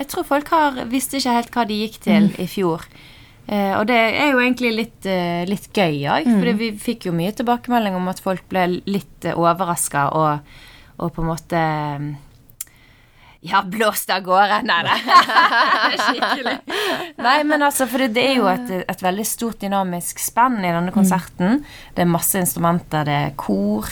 Jeg tror folk har, visste ikke helt hva de gikk til i fjor. Eh, og det er jo egentlig litt, uh, litt gøy òg, for vi fikk jo mye tilbakemelding om at folk ble litt uh, overraska og, og på en måte eh, ja, blåst av gårde. Nei da. Skikkelig. Nei, men altså, for det, det er jo et, et veldig stort dynamisk spenn i denne konserten. Det er masse instrumenter, det er kor,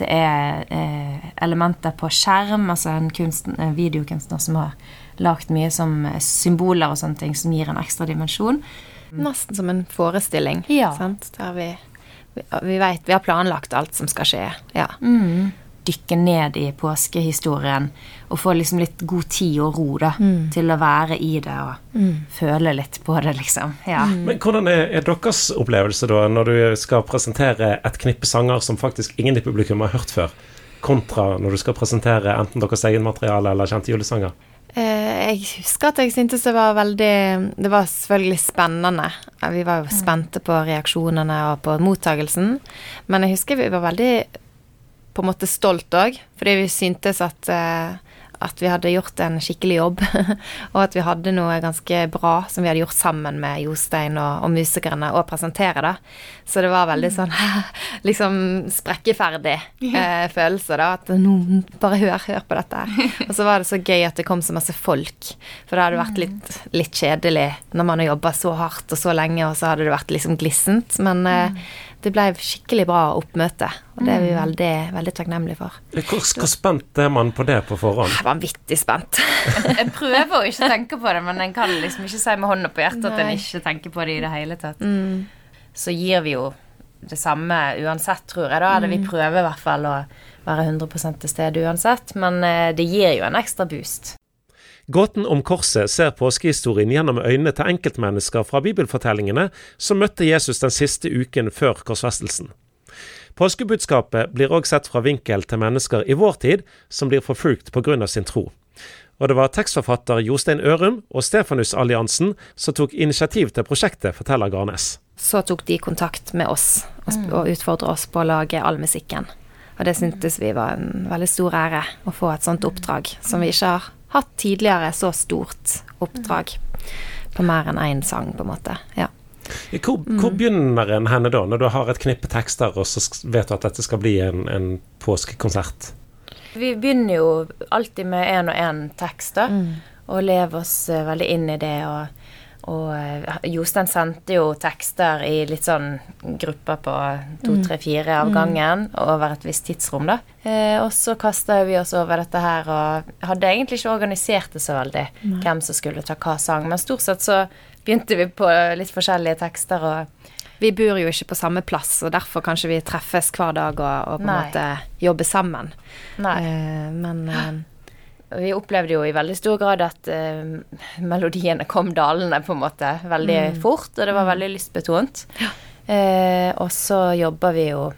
det er eh, elementer på skjerm, altså en, kunsten, en videokunstner som har lagd mye som symboler og sånne ting som gir en ekstra dimensjon. Nesten som en forestilling. Ja. Sant? Der vi, vi, vi vet Vi har planlagt alt som skal skje. Ja. Dykke ned i påskehistorien og få liksom litt god tid og ro da, til å være i det og føle litt på det, liksom. Ja. Men hvordan er, er deres opplevelse da, når du skal presentere et knippe sanger som faktisk ingen i publikum har hørt før, kontra når du skal presentere enten deres egen materiale eller kjente julesanger? Eh, jeg husker at jeg syntes det var veldig Det var selvfølgelig spennende. Vi var jo spente på reaksjonene og på mottagelsen. Men jeg husker vi var veldig på en måte stolt òg, fordi vi syntes at eh, at vi hadde gjort en skikkelig jobb, og at vi hadde noe ganske bra som vi hadde gjort sammen med Jostein og, og musikerne, å presentere, da. Så det var veldig sånn liksom sprekkeferdig eh, følelse, da. At nå, bare hør, hør på dette. Og så var det så gøy at det kom så masse folk. For det hadde vært litt, litt kjedelig når man har jobba så hardt og så lenge, og så hadde det vært liksom glissent. Men eh, det ble skikkelig bra oppmøte, og det er vi veldig, veldig takknemlige for. Hvor, hvor spent er man på det på forhånd? Vanvittig spent. Jeg prøver å ikke tenke på det, men en kan liksom ikke si med hånda på hjertet at en ikke tenker på det i det hele tatt. Så gir vi jo det samme uansett, tror jeg, da. Eller vi prøver i hvert fall å være 100 til stede uansett, men eh, det gir jo en ekstra boost. Gåten om korset ser påskehistorien gjennom øynene til enkeltmennesker fra bibelfortellingene som møtte Jesus den siste uken før korsfestelsen. Påskebudskapet blir òg sett fra vinkel til mennesker i vår tid som blir forfulgt pga. sin tro. Og det var tekstforfatter Jostein Ørum og Stefanusalliansen som tok initiativ til prosjektet, forteller Garnes. Så tok de kontakt med oss og, utfordra og utfordret oss på å lage all musikken. Og det syntes vi var en veldig stor ære å få et sånt oppdrag, som vi ikke har hatt tidligere, så stort oppdrag på mer enn én sang, på en måte. Ja. Hvor, hvor begynner en henne da, når du har et knippe tekster og så vet du at dette skal bli en, en påskekonsert? Vi begynner jo alltid med én og én tekst, da, og lever oss eh, veldig inn i det. Og, og eh, Jostein sendte jo tekster i litt sånn grupper på to, tre, fire av gangen over et visst tidsrom, da. Eh, og så kasta vi oss over dette her og hadde egentlig ikke organisert det så veldig, hvem som skulle ta hva sang, men stort sett så begynte vi på litt forskjellige tekster og Vi bor jo ikke på samme plass, og derfor kanskje vi treffes hver dag og, og på en måte jobber sammen. Nei. Eh, men eh, Vi opplevde jo i veldig stor grad at eh, melodiene kom dalende på en måte veldig fort, og det var veldig lystbetont. Eh, og så jobber vi jo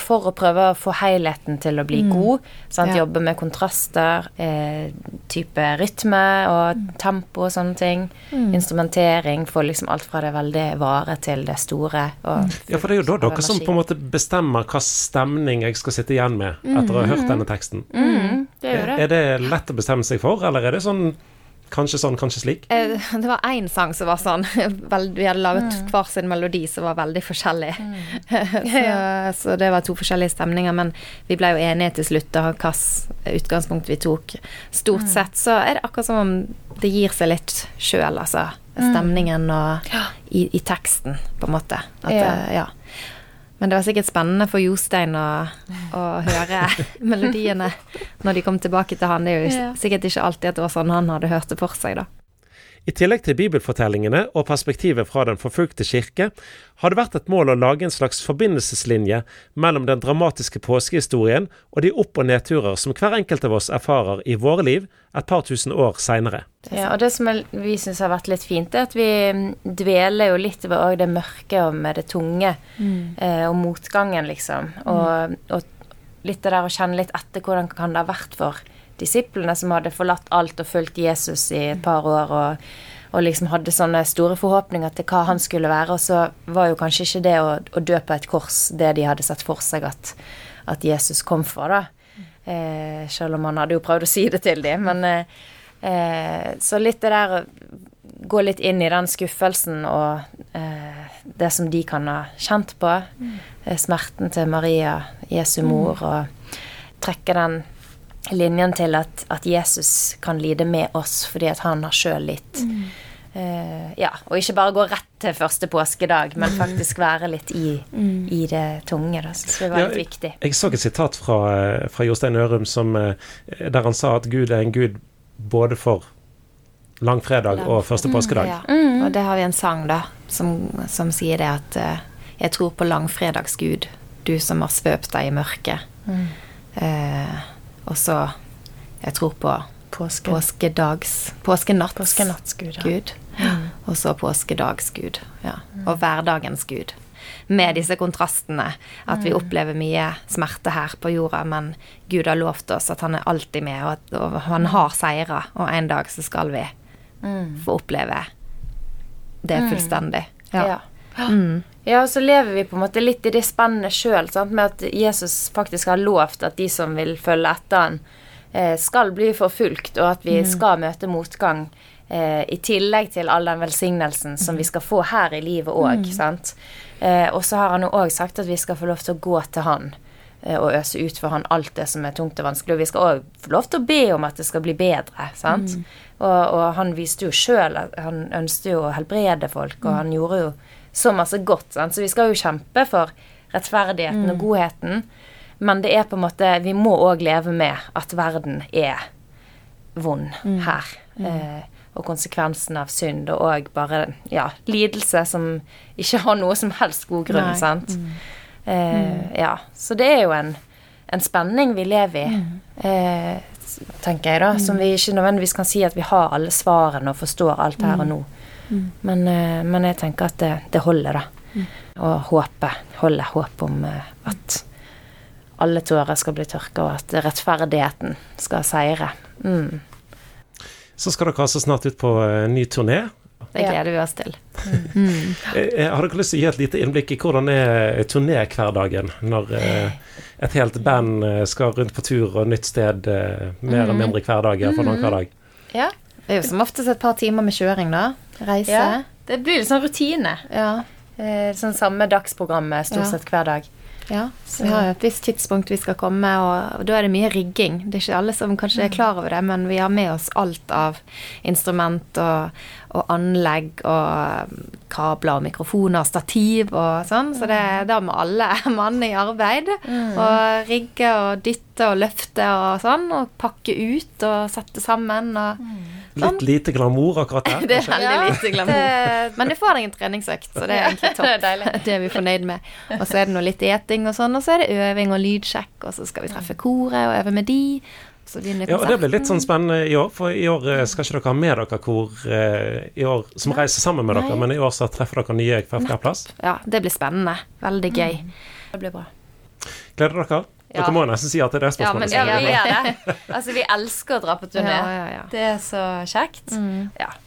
for å prøve å få helheten til å bli god. Sant? Ja. Jobbe med kontraster, eh, type rytme og tempo og sånne ting. Instrumentering. Få liksom alt fra det veldig vare til det store. Og Ja, for det er jo da dere som på en måte bestemmer hva stemning jeg skal sitte igjen med etter å ha hørt denne teksten. Mm, det er det. Er det lett å bestemme seg for, eller er det sånn kanskje sånn, kanskje slik? eh, det var én sang som var sånn vel, Vi hadde laget hver sin melodi som var veldig forskjellig. så, så det var to forskjellige stemninger, men vi ble jo enige til slutt om hvilket utgangspunkt vi tok. Stort sett så er det akkurat som om det gir seg litt sjøl, altså. Stemningen og i, i teksten, på en måte. At, Ja. eh, ja. Men det var sikkert spennende for Jostein å, å høre melodiene når de kom tilbake til han. Det er jo sikkert ikke alltid at det var sånn han hadde hørt det for seg, da. I tillegg til bibelfortellingene og perspektivet fra den forfulgte kirke, har det vært et mål å lage en slags forbindelseslinje mellom den dramatiske påskehistorien og de opp- og nedturer som hver enkelt av oss erfarer i våre liv et par tusen år seinere. Ja, og det som vi syns har vært litt fint, er at vi mm, dveler jo litt også det mørke og med det tunge. mm. og motgangen, liksom. Og, og litt det der å kjenne litt etter hvordan kan det ha vært for disiplene som hadde forlatt alt og fulgt Jesus i et par år og, og liksom hadde sånne store forhåpninger til hva han skulle være, og så var jo kanskje ikke det å, å dø på et kors det de hadde sett for seg at, at Jesus kom for, da. Eh, selv om han hadde jo prøvd å si det til dem. Men, eh, Eh, så litt det der gå litt inn i den skuffelsen og eh, det som de kan ha kjent på. Mm. smerten til Maria, Jesu mor, og trekke den linjen til at, at Jesus kan lide med oss fordi at han har sjøl litt. Eh, ja, og ikke bare gå rett til første påskedag, men faktisk være litt i, i det tunge. Da så det var Ja, litt viktig. Jeg så et sitat fra, eh, fra Jostein Ørum som, eh, der han sa at Gud er en gud både for langfredag og første påskedag. Ja. Og det har vi en sang, da, som, som sier det at uh, Jeg tror på langfredagsgud, du som har svøpt deg i mørket. Eh, og så Jeg tror på Påske. påskedags Påskenatts Påskenattsgud, ja. Gud. Og så påskedagsgud. Ja. Og hverdagens gud. Med disse kontrastene. At vi opplever mye smerte her på jorda, men Gud har lovt oss at han er alltid med, og, at, og han har seira. Og en dag så skal vi få oppleve det fullstendig. Ja. Ja, og så lever vi på en måte litt i det spennet sjøl, med at Jesus faktisk har lovt at de som vil følge etter han, eh, skal bli forfulgt, og at vi skal møte motgang. Eh, I tillegg til all den velsignelsen som vi skal få her i livet òg. sant? Eh, og så har han jo òg sagt at vi skal få lov til å gå til han og øse ut for han alt det som er tungt og vanskelig. Og vi skal òg få lov til å be om at det skal bli bedre. sant? Og, og han viste jo sjøl at han ønsket jo å helbrede folk, og han gjorde jo så masse godt. Sant? Så vi skal jo kjempe for rettferdigheten og godheten. Men det er på en måte Vi må òg leve med at verden er vond her. Eh, og konsekvensen av synd, og òg bare ja, lidelse som ikke har noe som helst god grunn. Nei. sant? Eh, ja. Så det er jo en, en spenning vi lever i, eh, tenker jeg, da. Som vi ikke nødvendigvis kan si at vi har alle svarene og forstår alt her og nå. Men, eh, men jeg tenker at det, det holder, da. Og håpet holder håp om eh, at alle tårer skal bli tørka, og at rettferdigheten skal seire. Mm. Så skal dere altså snart ut på en ny turné. Det gleder vi oss til. Mm. Har dere lyst til å gi et lite innblikk i hvordan er turnéhverdagen når eh, et helt band eh, skal rundt på tur og nytt sted eh, mer eller mindre hver dag, iallfall annenhver dag? Ja. Det er jo som oftest et par timer med kjøring, da. Reise. ja. Det blir litt sånn rutine. Ja. Eh, sånn samme dagsprogrammet stort sett hver dag. Ja, så vi har et visst tidspunkt vi skal komme, og, da er det mye rigging. Det er ikke alle som kanskje er klar over det, men vi har med oss alt av instrument og, og anlegg og um, kabler og mikrofoner, og stativ og sånn. Så det, da må alle mannene i arbeid. Og rigge og dytte og løfte og sånn, og pakke ut og sette sammen og Litt lite glamour akkurat der. Det er veldig lite glamour. Men du får deg en treningsøkt, så det er egentlig topp. Det er. Det er vi fornøyd med. Og så er det noe litt eting og sånn, og så er det øving og lydsjekk, og så skal vi treffe koret og øve med de. Ja, og Det blir litt sånn spennende i år, for i år eh, skal ikke dere ha med dere kor eh, i år som reiser sammen med dere, Nei. men i år så treffer dere nye hver hver plass. Ja, det blir spennende. Veldig gøy. Det blir bra. Gleder dere? Ja. Dere må nesten si at det er det Ja, spørsmålet. men Ja, vi er. gjør det. Altså, vi elsker å dra på turné. Ja, ja, ja. Det er så kjekt. Ja.